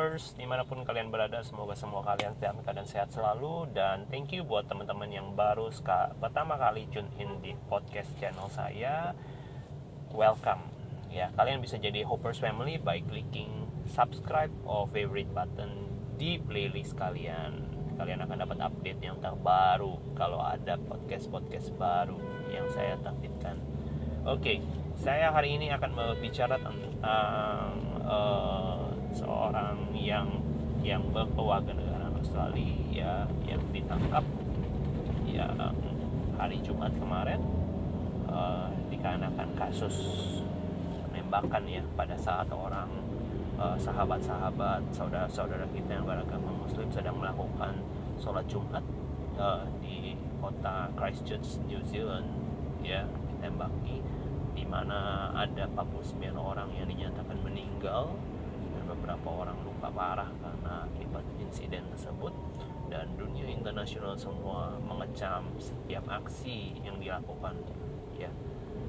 Hoppers di mana pun kalian berada semoga semua kalian dalam keadaan sehat selalu. Dan thank you buat teman-teman yang baru ska, pertama kali tune in di podcast channel saya. Welcome. Ya kalian bisa jadi Hoppers Family by clicking subscribe or favorite button di playlist kalian. Kalian akan dapat update yang terbaru kalau ada podcast-podcast baru yang saya terbitkan oke okay, saya hari ini akan berbicara tentang uh, seorang yang yang berkeluarga negara Australia yang ditangkap ya hari Jumat kemarin uh, dikarenakan kasus penembakan ya pada saat orang uh, sahabat-sahabat saudara-saudara kita yang beragama Muslim sedang melakukan sholat Jumat uh, di kota Christchurch New Zealand ya ditembaki di mana ada 49 orang yang dinyatakan meninggal beberapa orang luka parah karena akibat insiden tersebut. Dan dunia internasional semua mengecam setiap aksi yang dilakukan ya.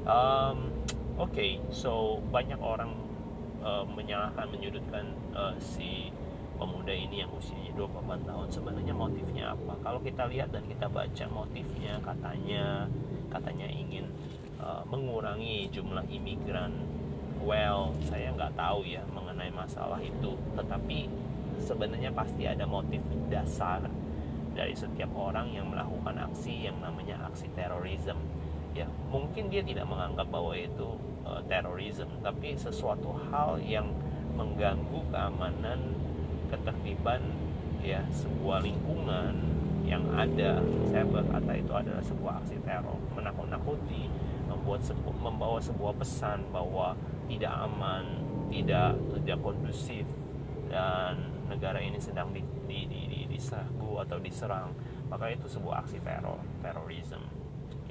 Um, oke okay, so banyak orang uh, menyalahkan menyudutkan uh, si pemuda ini yang usianya 24 tahun. Sebenarnya motifnya apa? Kalau kita lihat dan kita baca motifnya katanya katanya ingin uh, mengurangi jumlah imigran well saya nggak tahu ya mengenai masalah itu. Tetapi sebenarnya pasti ada motif dasar dari setiap orang yang melakukan aksi yang namanya aksi terorisme. Ya mungkin dia tidak menganggap bahwa itu uh, terorisme tapi sesuatu hal yang mengganggu keamanan ketertiban ya sebuah lingkungan yang ada. Saya berkata itu adalah sebuah aksi teror menakut-nakuti membuat sebu membawa sebuah pesan bahwa tidak aman, tidak tidak kondusif dan negara ini sedang di, di, di, di, diserbu atau diserang, maka itu sebuah aksi teror, terorisme.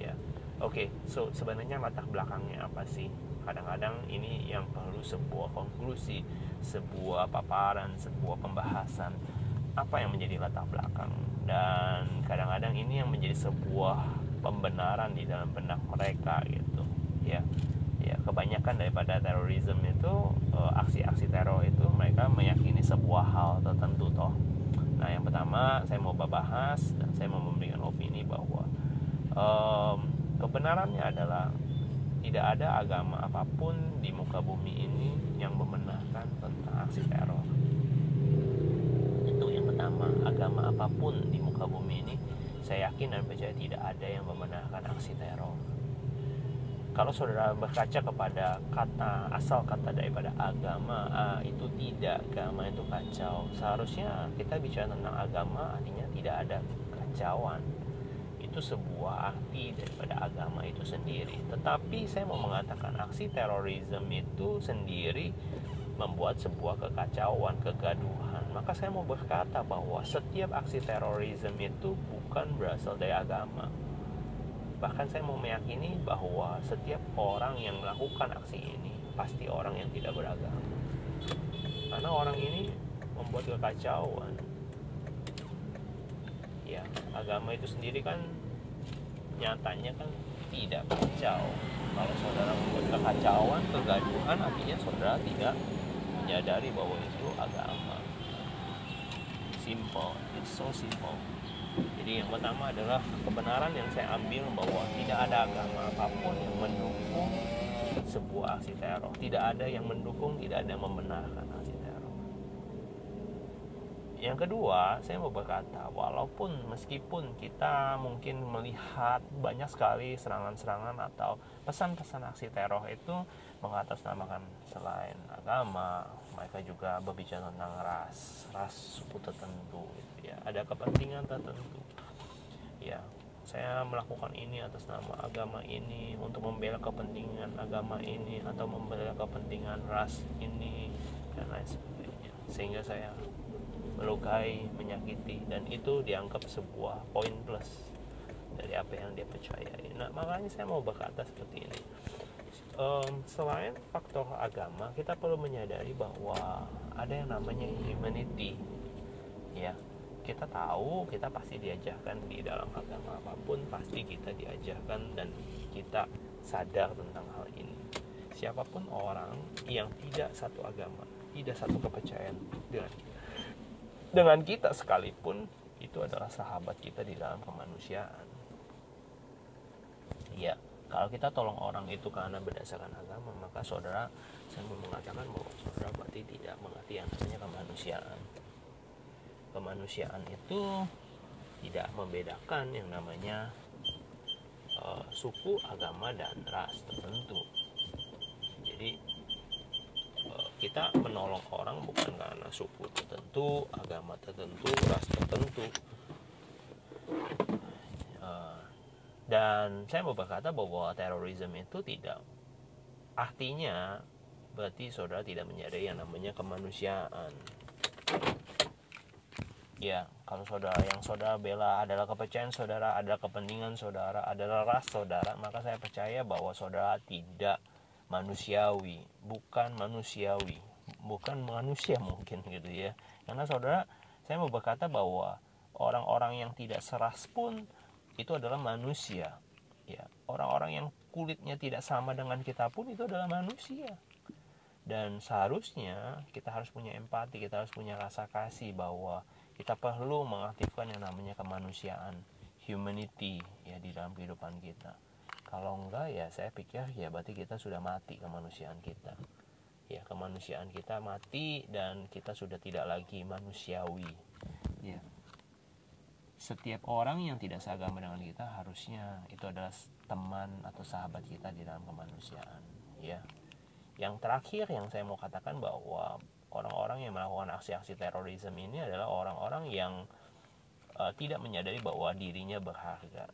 Ya, oke. Okay, so sebenarnya latar belakangnya apa sih? Kadang-kadang ini yang perlu sebuah konklusi, sebuah paparan, sebuah pembahasan apa yang menjadi latar belakang dan kadang-kadang ini yang menjadi sebuah pembenaran di dalam benak mereka gitu. Ya ya kebanyakan daripada terorisme itu eh, aksi-aksi teror itu mereka meyakini sebuah hal tertentu toh. Nah yang pertama saya mau bahas dan saya mau memberikan opini bahwa um, kebenarannya adalah tidak ada agama apa pun di muka bumi ini yang membenarkan tentang aksi teror. Itu yang pertama agama apa pun di muka bumi ini saya yakin dan percaya tidak ada yang membenarkan aksi teror. Kalau saudara berkaca kepada kata asal kata daripada agama ah, itu tidak agama itu kacau. Seharusnya kita bicara tentang agama artinya tidak ada kacauan. Itu sebuah arti daripada agama itu sendiri. Tetapi saya mau mengatakan aksi terorisme itu sendiri membuat sebuah kekacauan, kegaduhan. Maka saya mau berkata bahwa setiap aksi terorisme itu bukan berasal dari agama. Bahkan saya mau meyakini bahwa setiap orang yang melakukan aksi ini pasti orang yang tidak beragama. Karena orang ini membuat kekacauan. Ya, agama itu sendiri kan nyatanya kan tidak kacau. Kalau saudara membuat kekacauan, kegaduhan, artinya saudara tidak menyadari bahwa itu agama. Simple, it's so simple. Jadi yang pertama adalah kebenaran yang saya ambil bahwa tidak ada agama apa pun yang mendukung sebuah aksi teror. Tidak ada yang mendukung, tidak ada yang membenarkan aksi teror. Yang kedua, saya mau berkata, walaupun meskipun kita mungkin melihat banyak sekali serangan-serangan atau pesan-pesan aksi teror itu mengatasnamakan selain agama, mereka juga berbicara tentang ras, ras suku tertentu, gitu ya. Ada kepentingan tertentu. Ya, saya melakukan ini atas nama agama ini untuk membela kepentingan agama ini atau membela kepentingan ras ini dan lain sebagainya. Sehingga saya melukai, menyakiti dan itu dianggap sebuah poin plus dari apa yang dia percayai. Nah, makanya saya mau berkata seperti ini um, selain faktor agama kita perlu menyadari bahwa ada yang namanya humanity. Ya kita tahu kita pasti diajarkan di dalam agama apa pun pasti kita diajarkan dan kita sadar tentang hal ini. Siapa pun orang yang tidak satu agama tidak satu kepercayaan dengan dengan kita sekalipun itu adalah sahabat kita di dalam kemanusiaan. Ya kalau kita tolong orang itu karena berdasarkan agama maka saudara saya mau mengatakan bahwa saudara berarti tidak mengerti yang namanya kemanusiaan. Kemanusiaan itu tidak membedakan yang namanya uh, suku agama dan ras tertentu. Jadi uh, kita menolong orang bukan karena suku tertentu agama tertentu ras tertentu dan saya mau berkata bahwa terorisme itu tidak artinya berarti saudara tidak menyadari yang namanya kemanusiaan. Ya kalau saudara yang saudara bela adalah kepercayaan saudara adalah kepentingan saudara adalah ras saudara maka saya percaya bahwa saudara tidak manusiawi bukan manusiawi bukan manusia mungkin gitu ya. Karena saudara saya mau berkata bahwa orang-orang yang tidak seras pun itu adalah manusia. Ya orang-orang yang kulitnya tidak sama dengan kita pun itu adalah manusia. Dan seharusnya kita harus punya empati kita harus punya rasa kasih bahwa kita perlu mengaktifkan yang namanya kemanusiaan humanity ya di dalam kehidupan kita. Kalau enggak ya saya pikir ya berarti kita sudah mati kemanusiaan kita. Ya kemanusiaan kita mati dan kita sudah tidak lagi manusiawi. Ya setiap orang yang tidak seagama dengan kita harusnya itu adalah teman atau sahabat kita di dalam kemanusiaan ya. Yang terakhir yang saya mau katakan bahwa orang-orang yang melakukan aksi-aksi terorisme ini adalah orang-orang yang uh, tidak menyadari bahwa dirinya berharga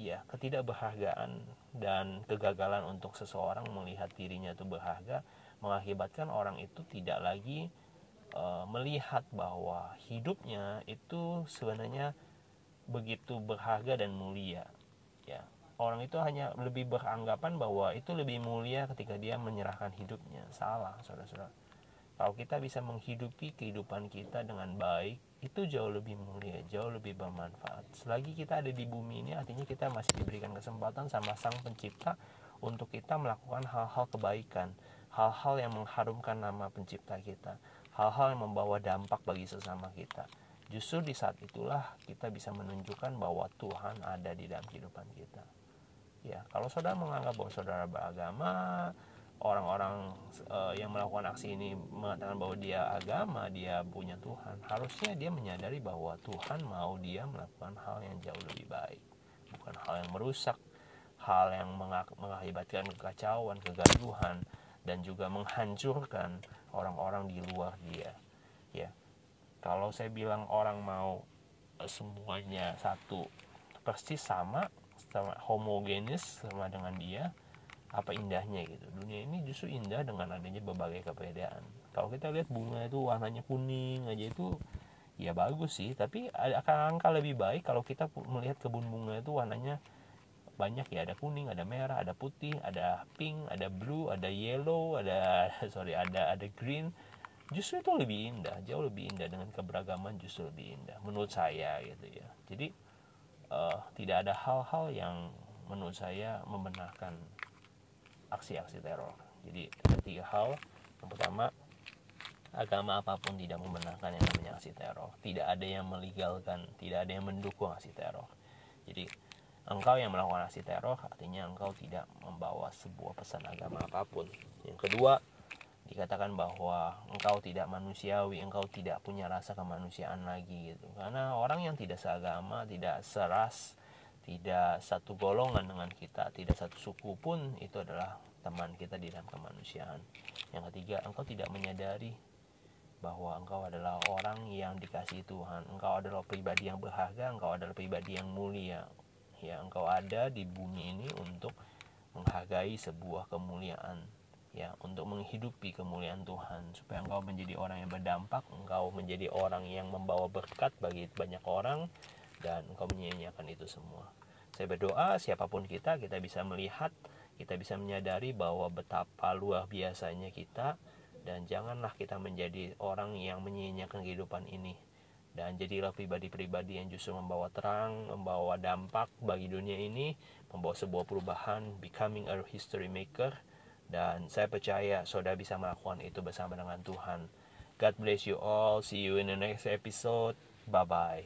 ya. Ketidakberhargaan dan kegagalan untuk seseorang melihat dirinya itu berharga mengakibatkan orang itu tidak lagi uh, melihat bahwa hidupnya itu sebenarnya begitu berharga dan mulia ya. Orang itu hanya lebih beranggapan bahwa itu lebih mulia ketika dia menyerahkan hidupnya. Salah saudara-saudara. Kalau kita bisa menghidupi kehidupan kita dengan baik itu jauh lebih mulia jauh lebih bermanfaat. Selagi kita ada di bumi ini artinya kita masih diberikan kesempatan sama sang pencipta untuk kita melakukan hal-hal kebaikan. Hal-hal yang mengharumkan nama pencipta kita. Hal-hal yang membawa dampak bagi sesama kita Justru di saat itulah kita bisa menunjukkan bahwa Tuhan ada di dalam kehidupan kita. Ya, kalau saudara menganggap bahwa saudara beragama, orang-orang uh, yang melakukan aksi ini mengatakan bahwa dia agama, dia punya Tuhan, harusnya dia menyadari bahwa Tuhan mau dia melakukan hal yang jauh lebih baik, bukan hal yang merusak, hal yang mengakibatkan kekacauan, kegaduhan, dan juga menghancurkan orang-orang di luar dia. Kalau saya bilang orang mau eh, semuanya satu persis sama sama homogenis sama dengan dia apa indahnya gitu? Dunia ini justru indah dengan adanya berbagai keberadaan. Kalau kita lihat bunga itu warnanya kuning aja itu ya bagus sih. Tapi akan angka lebih baik kalau kita melihat kebun bunga itu warnanya banyak ya. Ada kuning ada merah ada putih ada pink ada blue ada yellow ada sorry ada ada green justru itu lebih indah jauh lebih indah. Dengan keberagaman justru lebih indah menurut saya gitu ya. Jadi uh, tidak ada hal-hal yang menurut saya membenarkan aksi-aksi teror. Jadi ada tiga hal. Yang pertama agama apa pun tidak membenarkan yang namanya aksi teror. Tidak ada yang melegalkan tidak ada yang mendukung aksi teror. Jadi engkau yang melakukan aksi teror artinya engkau tidak membawa sebuah pesan agama apa pun. Yang kedua dikatakan bahwa engkau tidak manusiawi, engkau tidak punya rasa kemanusiaan lagi gitu. Karena orang yang tidak seagama, tidak seras, tidak satu golongan dengan kita, tidak satu suku pun itu adalah teman kita di dalam kemanusiaan. Yang ketiga, engkau tidak menyadari bahwa engkau adalah orang yang dikasih Tuhan. Engkau adalah pribadi yang berharga, engkau adalah pribadi yang mulia. Ya, engkau ada di bumi ini untuk menghargai sebuah kemuliaan ya untuk menghidupi kemuliaan Tuhan. Supaya engkau menjadi orang yang berdampak engkau menjadi orang yang membawa berkat bagi banyak orang dan engkau menyanyiakan itu semua. Saya berdoa siapa pun kita kita bisa melihat kita bisa menyadari bahwa betapa luar biasanya kita dan janganlah kita menjadi orang yang menyia-nyiakan kehidupan ini. Dan jadilah pribadi-pribadi yang justru membawa terang, membawa dampak bagi dunia ini, membawa sebuah perubahan, becoming a history maker, dan saya percaya saudara bisa melakukan itu bersama dengan Tuhan God bless you all. See you in the next episode. Bye bye.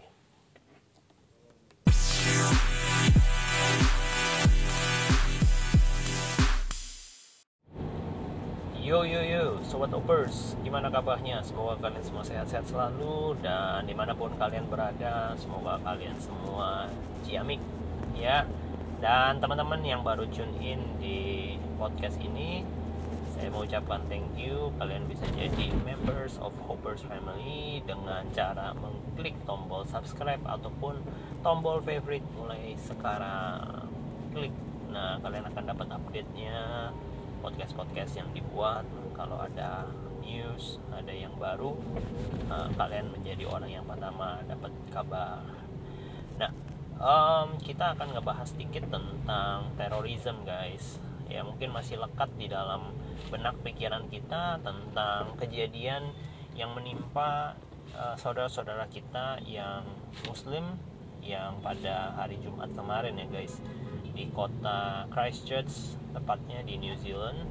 Yo yo yo, sobat opers, gimana kabarnya? Semoga kalian semua sehat-sehat selalu dan di mana pun kalian berada, semoga kalian semua ciamik ya. Dan teman-teman yang baru tune in di podcast ini, saya mau ucapkan thank you. Kalian bisa jadi members of Hoppers Family dengan cara mengklik tombol subscribe ataupun tombol favorite mulai sekarang. Klik. Nah, kalian akan dapat update-nya podcast-podcast yang dibuat kalau ada news ada yang baru uh, kalian menjadi orang yang pertama dapat kabar nah um, kita akan ngebahas sedikit tentang terorisme guys ya mungkin masih lekat di dalam benak pikiran kita tentang kejadian yang menimpa uh, saudara-saudara kita yang muslim yang pada hari Jumat kemarin ya guys di kota Christchurch tepatnya di New Zealand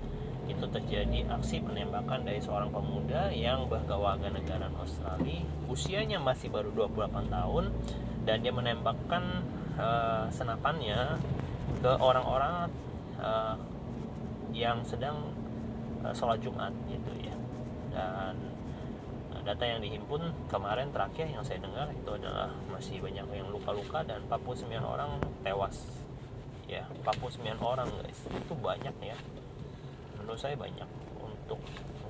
itu terjadi aksi penembakan dari seorang pemuda yang berkewarga negara Australia usianya masih baru 28 tahun dan dia menembakkan uh, senapannya ke orang-orang uh, yang sedang uh, sholat Jumat gitu ya. Dan data yang dihimpun kemarin terakhir yang saya dengar itu adalah masih banyak yang luka-luka dan 49 orang tewas. Ya 49 orang guys. Itu banyak ya. Menurut saya banyak. Untuk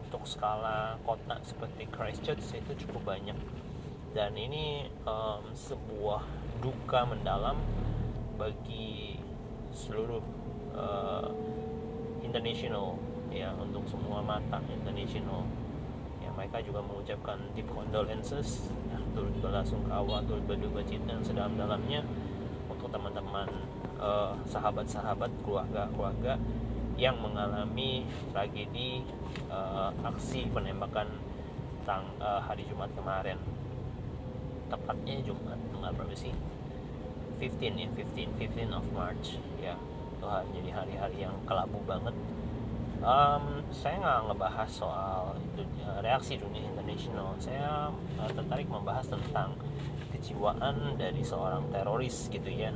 untuk skala kota seperti Christchurch itu cukup banyak. Dan ini um, sebuah duka mendalam bagi seluruh uh, international ya untuk semua mata international. Ya mereka juga mengucapkan deep condolences ya, turut belasungkawa turut berduka cita yang sedalam-dalamnya untuk teman-teman uh, sahabat-sahabat keluarga-keluarga yang mengalami tragedi uh, aksi penembakan tang uh, hari Jumat kemarin. Tepatnya Jumat tanggal berapa sih? 15 in 15 15 of March ya Tuhan jadi hari-hari yang kelabu banget. Um, saya nggak ngebahas soal itu reaksi dunia internasional. Saya uh, tertarik membahas tentang kejiwaan dari seorang teroris gitu ya.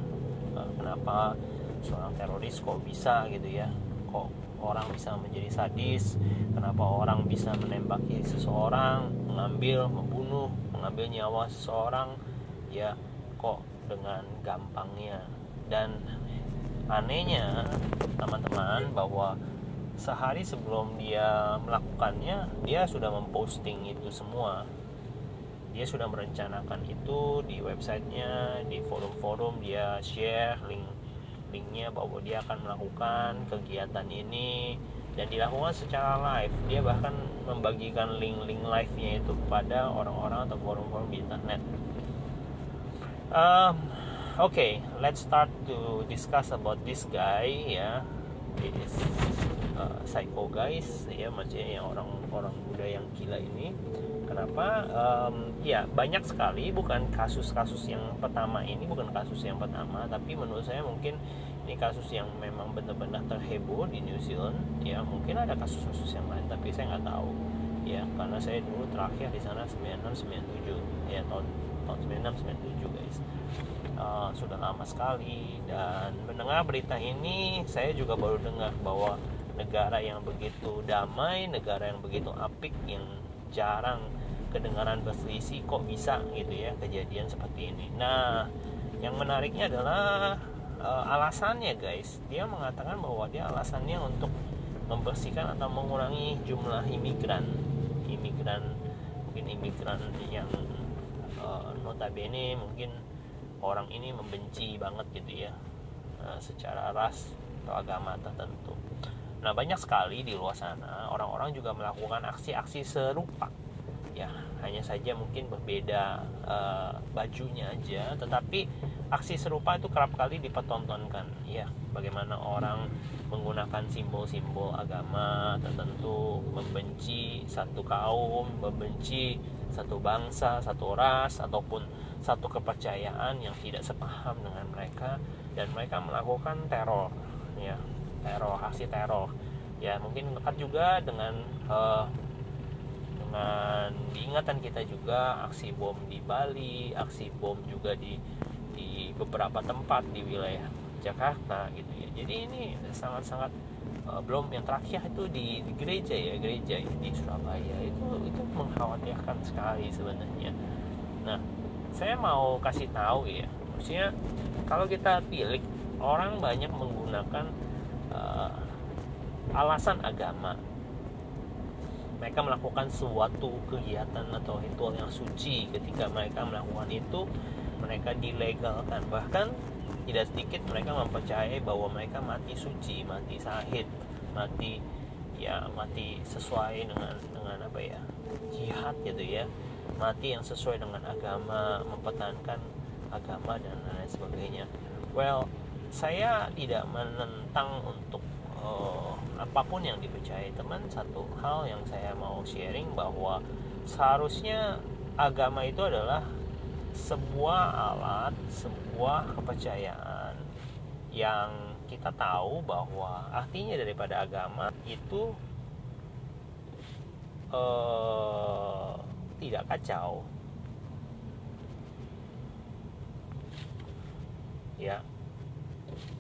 Uh, kenapa seorang teroris kok bisa gitu ya? Kok orang bisa menjadi sadis? Kenapa orang bisa menembaki seseorang mengambil membunuh mengambil nyawa seseorang? Ya kok dengan gampangnya? Dan anehnya teman-teman bahwa sehari sebelum dia melakukannya dia sudah memposting itu semua. Dia sudah merencanakan itu di websitenya di forum-forum dia share link linknya bahwa dia akan melakukan kegiatan ini dan dilakukan secara live. Dia bahkan membagikan link-link live-nya itu kepada orang-orang atau forum-forum di internet. Um, okay, let's start to discuss about this guy ya this uh, psycho guys ya maksudnya yang orang-orang muda yang gila ini Kenapa? Um, ya banyak sekali, bukan kasus-kasus yang pertama ini, bukan kasus yang pertama, tapi menurut saya mungkin ini kasus yang memang benar-benar terheboh di New Zealand. Ya mungkin ada kasus-kasus yang lain, tapi saya nggak tahu. Ya karena saya dulu terakhir di sana 96 97 ya tahun tahun 96 97 guys. Uh, sudah lama sekali. Dan mendengar berita ini saya juga baru dengar bahwa negara yang begitu damai, negara yang begitu apik yang jarang kedengaran berselisih kok bisa gitu ya kejadian seperti ini. Nah yang menariknya adalah uh, alasannya guys. Dia mengatakan bahwa dia alasannya untuk membersihkan atau mengurangi jumlah imigran. Imigran mungkin imigran yang uh, notabene mungkin orang ini membenci banget gitu ya uh, secara ras atau agama tertentu. Nah banyak sekali di luar sana orang-orang juga melakukan aksi-aksi serupa. Ya hanya saja mungkin berbeda uh, bajunya aja tetapi aksi serupa itu kerap kali dipertontonkan. Ya bagaimana orang menggunakan simbol-simbol agama tertentu membenci satu kaum membenci satu bangsa satu ras ataupun satu kepercayaan yang tidak sepaham dengan mereka dan mereka melakukan teror ya teror aksi teror ya mungkin dekat juga dengan uh, dengan diingatan kita juga aksi bom di Bali, aksi bom juga di di beberapa tempat di wilayah Jakarta gitu ya. Jadi ini sangat-sangat uh, belum yang terakhir itu di, di gereja ya gereja di Surabaya itu itu mengkhawatirkan sekali sebenarnya. Nah, saya mau kasih tahu ya, maksudnya kalau kita pilih orang banyak menggunakan uh, alasan agama. Mereka melakukan suatu kegiatan atau ritual yang suci ketika mereka melakukan itu mereka dilegalkan. Bahkan tidak sedikit mereka mempercayai bahwa mereka mati suci mati sahid mati ya mati sesuai dengan dengan apa ya jihad gitu ya mati yang sesuai dengan agama mempertahankan agama dan lain sebagainya. Well saya tidak menentang untuk uh, apa pun yang dipercayai teman satu hal yang saya mau sharing bahwa seharusnya agama itu adalah sebuah alat sebuah kepercayaan yang kita tahu bahwa artinya daripada agama itu uh, tidak kacau. Ya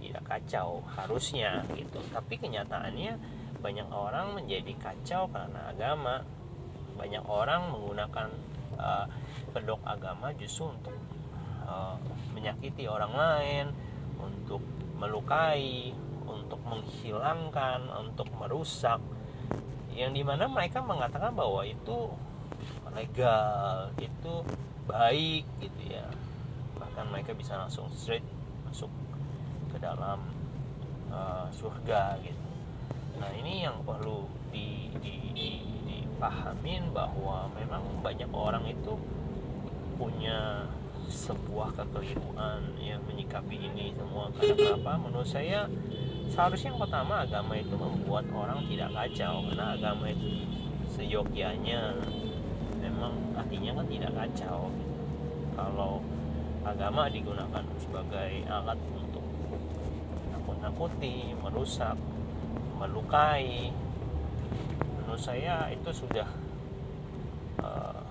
tidak kacau harusnya gitu. Tapi kenyataannya banyak orang menjadi kacau karena agama. Banyak orang menggunakan uh, kedok agama justru untuk uh, menyakiti orang lain untuk melukai untuk menghilangkan untuk merusak. Yang di mana mereka mengatakan bahwa itu legal itu baik gitu ya. Bahkan mereka bisa langsung straight masuk ke dalam uh, surga gitu. Nah ini yang perlu di, di, di, dipahamin bahwa memang banyak orang itu punya sebuah kekeliruan ya menyikapi ini semua. Karena kenapa menurut saya seharusnya yang pertama agama itu membuat orang tidak kacau. Karena agama itu seyogyanya memang artinya kan tidak kacau kalau agama digunakan sebagai alat menakuti, merusak, melukai. Menurut saya itu sudah uh,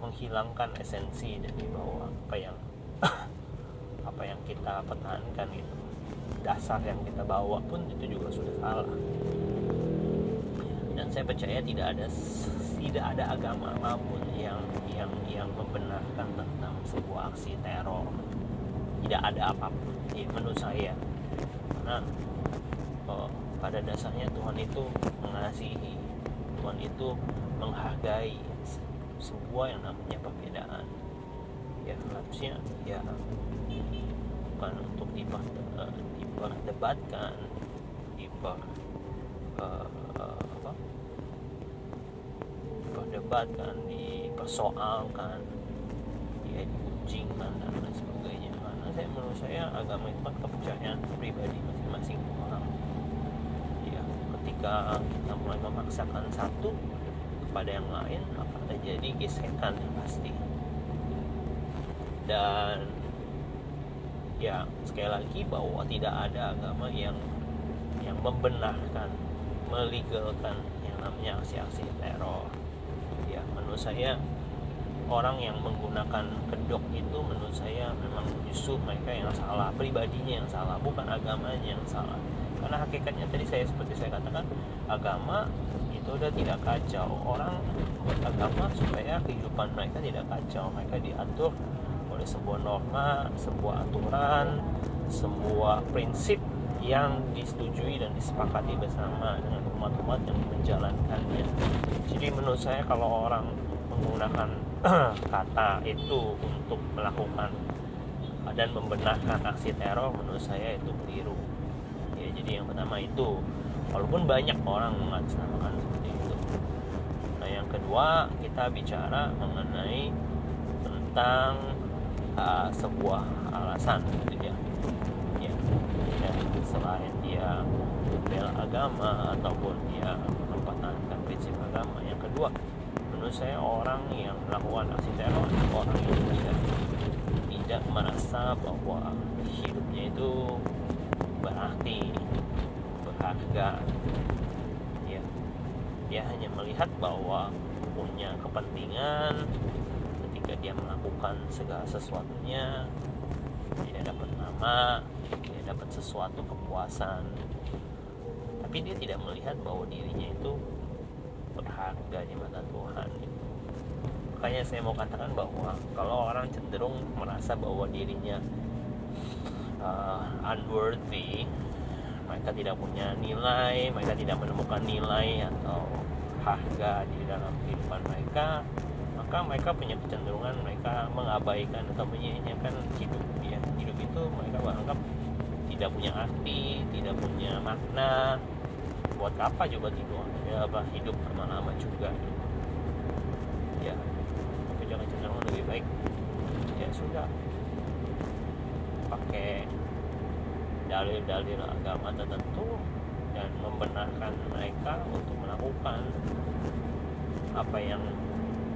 menghilangkan esensi dari bahwa apa yang apa yang kita pertahankan itu dasar yang kita bawa pun itu juga sudah salah dan saya percaya tidak ada tidak ada agama apa pun yang yang yang membenarkan tentang sebuah aksi teror. Tidak ada apa pun menurut saya. Karena oh, pada dasarnya Tuhan itu mengasihi Tuhan itu menghargai sebuah yang namanya perbedaan. Ya harusnya ya bukan untuk uh, diperdebatkan diper uh, uh, apa diperdebatkan dipersoalkan ya diuncingkan dan lain sebagainya. Karena saya menurut saya agama itu kan kepercayaan pribadi masing-masing orang. Ya ketika kita mulai memaksakan satu kepada yang lain akan terjadi gesekan yang pasti. Dan ya sekali lagi bahwa tidak ada agama yang yang membenarkan melegalkan yang namanya aksi-aksi teror menurut saya orang yang menggunakan kedok itu menurut saya memang justru mereka yang salah pribadinya yang salah bukan agamanya yang salah. Karena hakikatnya tadi saya seperti saya katakan agama itu udah tidak kacau. Orang beragama supaya kehidupan mereka tidak kacau. Mereka diatur oleh sebuah norma sebuah aturan sebuah prinsip yang disetujui dan disepakati bersama dengan umat-umat yang menjalankannya. Jadi menurut saya kalau orang menggunakan kata itu untuk melakukan dan membenarkan aksi teror menurut saya itu keliru. Ya jadi yang pertama itu walaupun banyak orang mengatasnamakan seperti itu. Nah yang kedua kita bicara mengenai tentang uh, sebuah alasan gitu ya. Ya, ya selain dia bela agama ataupun dia mempertahankan prinsip agama. Yang kedua menurut saya orang yang melakukan aksi teror orang yang tidak tidak merasa bahwa hidupnya itu berarti berharga. Ya. Dia hanya melihat bahwa punya kepentingan ketika dia melakukan segala sesuatunya dia dapat nama dia dapat sesuatu kepuasan. Tapi dia tidak melihat bahwa dirinya itu berharga di mata Tuhan makanya saya mau katakan bahwa kalau orang cenderung merasa bahwa dirinya uh, unworthy mereka tidak punya nilai mereka tidak menemukan nilai atau harga di dalam kehidupan mereka maka mereka punya kecenderungan mereka mengabaikan atau menyia-nyiakan hidup ya hidup itu mereka menganggap tidak punya arti tidak punya makna buat apa coba tidur ya apa? Hidup lama-lama juga ya jangan cenderung lebih baik. Ya sudah. Pakai dalil-dalil agama tertentu dan membenarkan mereka untuk melakukan apa yang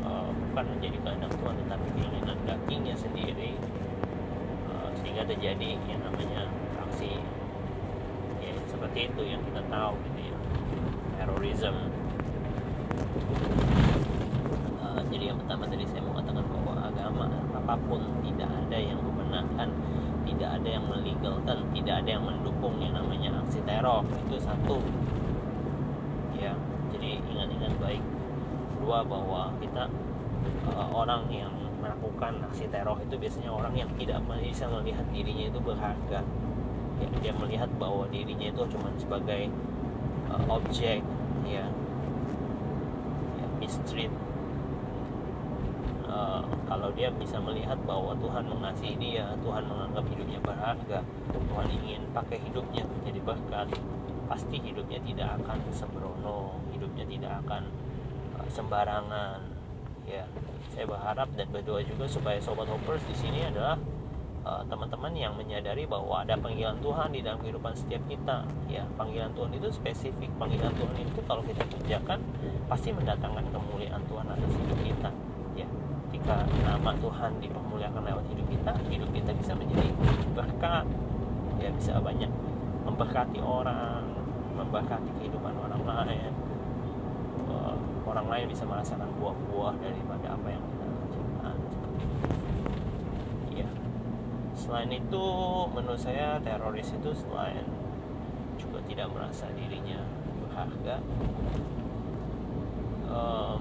uh, bukan menjadi kehendak Tuhan tetapi keinginan dagingnya sendiri. Uh, sehingga terjadi yang namanya aksi. Ya seperti itu yang kita tahu ya terorisme jadi yang pertama tadi saya mau katakan bahwa agama apa pun tidak ada yang membenarkan tidak ada yang melegalkan tidak ada yang mendukung yang namanya aksi teror. Itu satu. Ya jadi ingat-ingat baik. Dua bahwa kita uh, orang yang melakukan aksi teror itu biasanya orang yang tidak bisa melihat dirinya itu berharga. Ya, dia melihat bahwa dirinya itu cuma sebagai uh, objek ya, ya mistreat uh, kalau dia bisa melihat bahwa Tuhan mengasihi dia Tuhan menganggap hidupnya berharga Tuhan ingin pakai hidupnya menjadi berkat pasti hidupnya tidak akan sembrono hidupnya tidak akan uh, sembarangan. Ya saya berharap dan berdoa juga supaya sobat hoppers di sini adalah uh, teman-teman uh, yang menyadari bahwa ada panggilan Tuhan di dalam kehidupan setiap kita. Ya panggilan Tuhan itu spesifik. Panggilan Tuhan itu kalau kita kerjakan pasti mendatangkan kemuliaan Tuhan atas hidup kita. Ya ketika nama Tuhan dipermuliakan lewat hidup kita hidup kita bisa menjadi berkat. Ya bisa banyak memberkati orang memberkati kehidupan orang lain. Eh, orang lain bisa merasakan buah-buah daripada apa yang kita ciptakan seperti itu ya selain itu menurut saya teroris itu selain juga tidak merasa dirinya berharga um,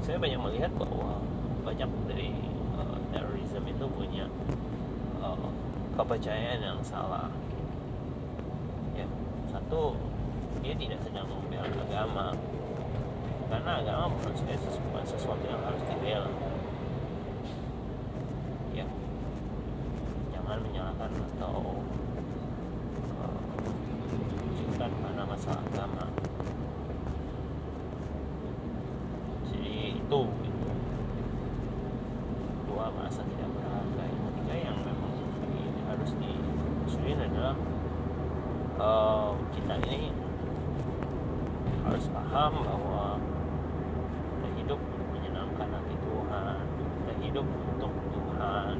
saya banyak melihat bahwa banyak dari uh, terorisme itu punya uh, kepercayaan yang salah. Ya satu dia tidak sedang membela agama. Karena agama menurut saya sesuatu, yang harus dibela ya jangan menyalahkan atau uh, karena masalah agama jadi itu merasa tidak berharga yang ketiga yang memang ini harus diusulin adalah uh, kita ini harus paham bahwa kita hidup menyenangkan hati Tuhan. Kita hidup untuk Tuhan.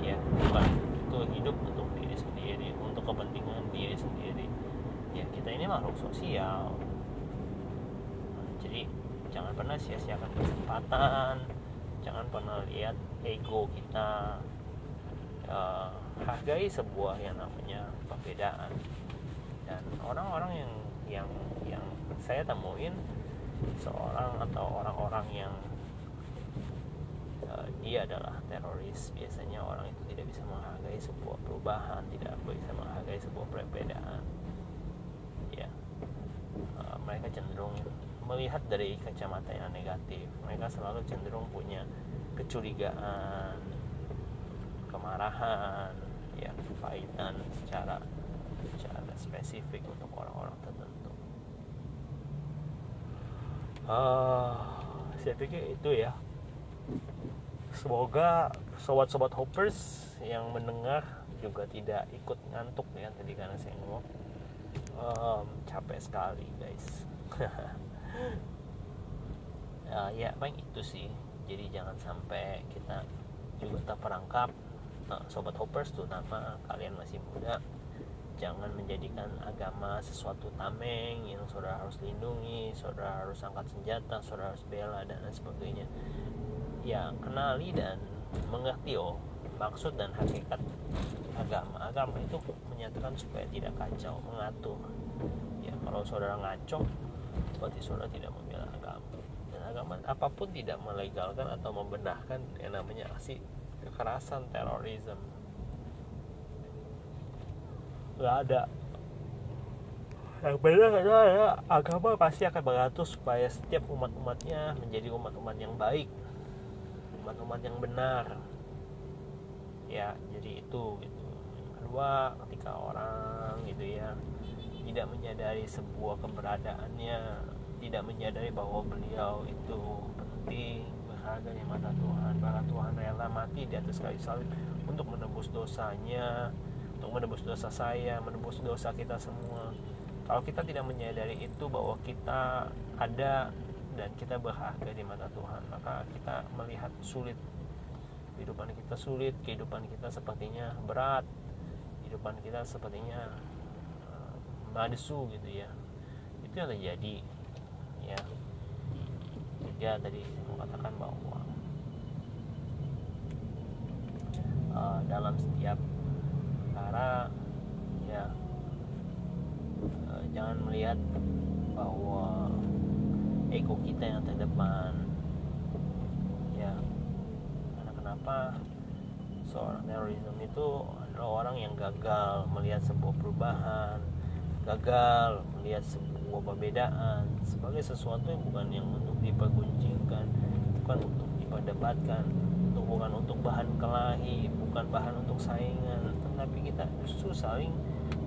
Ya bukan itu hidup untuk diri sendiri untuk kepentingan diri sendiri. Ya kita ini makhluk sosial. Jadi jangan pernah sia-siakan kesempatan. Jangan pernah lihat ego kita. Uh, hargai sebuah yang namanya perbedaan dan orang-orang yang yang yang saya temuin seorang atau orang-orang yang uh, dia adalah teroris biasanya orang itu tidak bisa menghargai sebuah perubahan tidak bisa menghargai sebuah perbedaan. Ya. Uh, mereka cenderung melihat dari kacamata yang negatif. Mereka selalu cenderung punya kecurigaan kemarahan ya kepahitan secara secara spesifik untuk orang-orang tertentu. Uh, saya pikir itu ya. Semoga sobat-sobat hoppers yang mendengar juga tidak ikut ngantuk ya tadi karena saya ngomong. Um, capek sekali guys. Uh, ya paling itu sih. Jadi jangan sampai kita juga terperangkap. Uh, sobat hoppers tuh nama kalian masih muda jangan menjadikan agama sesuatu tameng yang saudara harus lindungi saudara harus angkat senjata saudara harus bela dan lain sebagainya. Ya kenali dan mengerti oh maksud dan hakikat agama. Agama itu menyatakan supaya tidak kacau mengatur. Ya kalau saudara ngaco berarti saudara tidak membela agama. Dan agama apa pun tidak melegalkan atau membenarkan yang namanya aksi kekerasan terorisme nggak ada. Yang benar adalah ya, agama pasti akan mengatur supaya setiap umat-umatnya menjadi umat-umat yang baik umat-umat yang benar. Ya jadi itu gitu. Yang kedua ketika orang gitu ya tidak menyadari sebuah keberadaannya tidak menyadari bahwa beliau itu penting berharga di mata Tuhan bahkan Tuhan rela mati di atas kayu salib untuk menebus dosanya untuk menebus dosa saya, menebus dosa kita semua. Kalau kita tidak menyadari itu bahwa kita ada dan kita berharga di mata Tuhan, maka kita melihat sulit kehidupan kita sulit, kehidupan kita sepertinya berat, kehidupan kita sepertinya uh, madesu gitu ya. Itu yang terjadi ya. Ya tadi saya katakan bahwa uh, dalam setiap cara ya uh, jangan melihat bahwa ego kita yang terdepan ya karena kenapa? Seorang terorisme itu adalah orang yang gagal melihat sebuah perubahan gagal melihat sebuah perbedaan sebagai sesuatu yang bukan yang untuk diperguncingkan bukan untuk diperdebatkan bukan untuk bahan kelahi bukan bahan untuk saingan tapi kita justru saling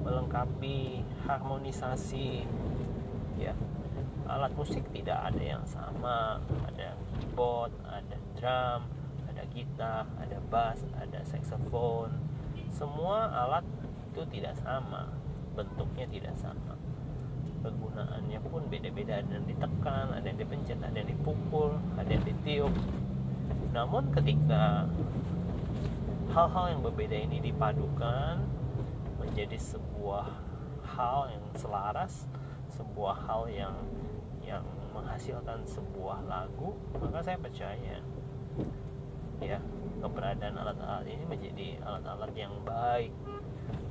melengkapi harmonisasi. Ya alat musik tidak ada yang sama. Ada keyboard ada drum ada gitar ada bass ada saxophone. Semua alat itu tidak sama. Bentuknya tidak sama. Kegunaannya pun beda-beda. Ada yang ditekan ada yang dipencet ada yang dipukul ada yang ditiup. Namun ketika hal-hal yang berbeda ini dipadukan menjadi sebuah hal yang selaras sebuah hal yang yang menghasilkan sebuah lagu maka saya percaya ya keberadaan alat-alat ini menjadi alat-alat yang baik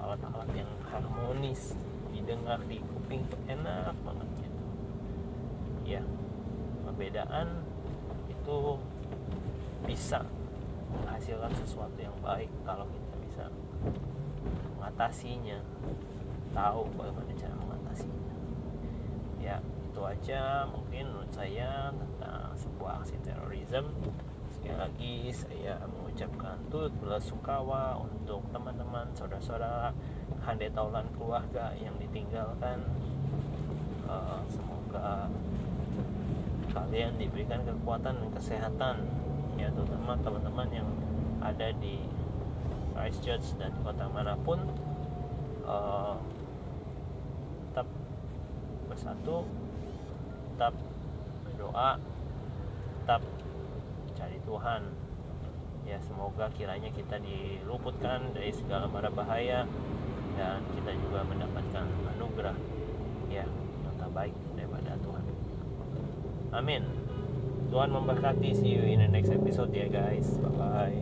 alat-alat yang harmonis didengar di kuping tuh enak banget gitu. Ya perbedaan itu bisa menghasilkan sesuatu yang baik kalau kita bisa mengatasinya tahu bagaimana cara mengatasinya. Ya itu aja mungkin menurut saya tentang sebuah aksi terorisme. Sekali lagi saya mengucapkan turut belasungkawa untuk teman-teman saudara-saudara handai taulan keluarga yang ditinggalkan. Uh, semoga kalian diberikan kekuatan dan kesehatan ya terutama teman-teman yang ada di Christchurch dan kota mana pun uh, tetap bersatu tetap berdoa tetap cari Tuhan. Ya semoga kiranya kita diluputkan dari segala mara bahaya dan kita juga mendapatkan anugerah ya yang terbaik daripada Tuhan. Amin Tuhan memberkati. See you in the next episode ya guys. Bye bye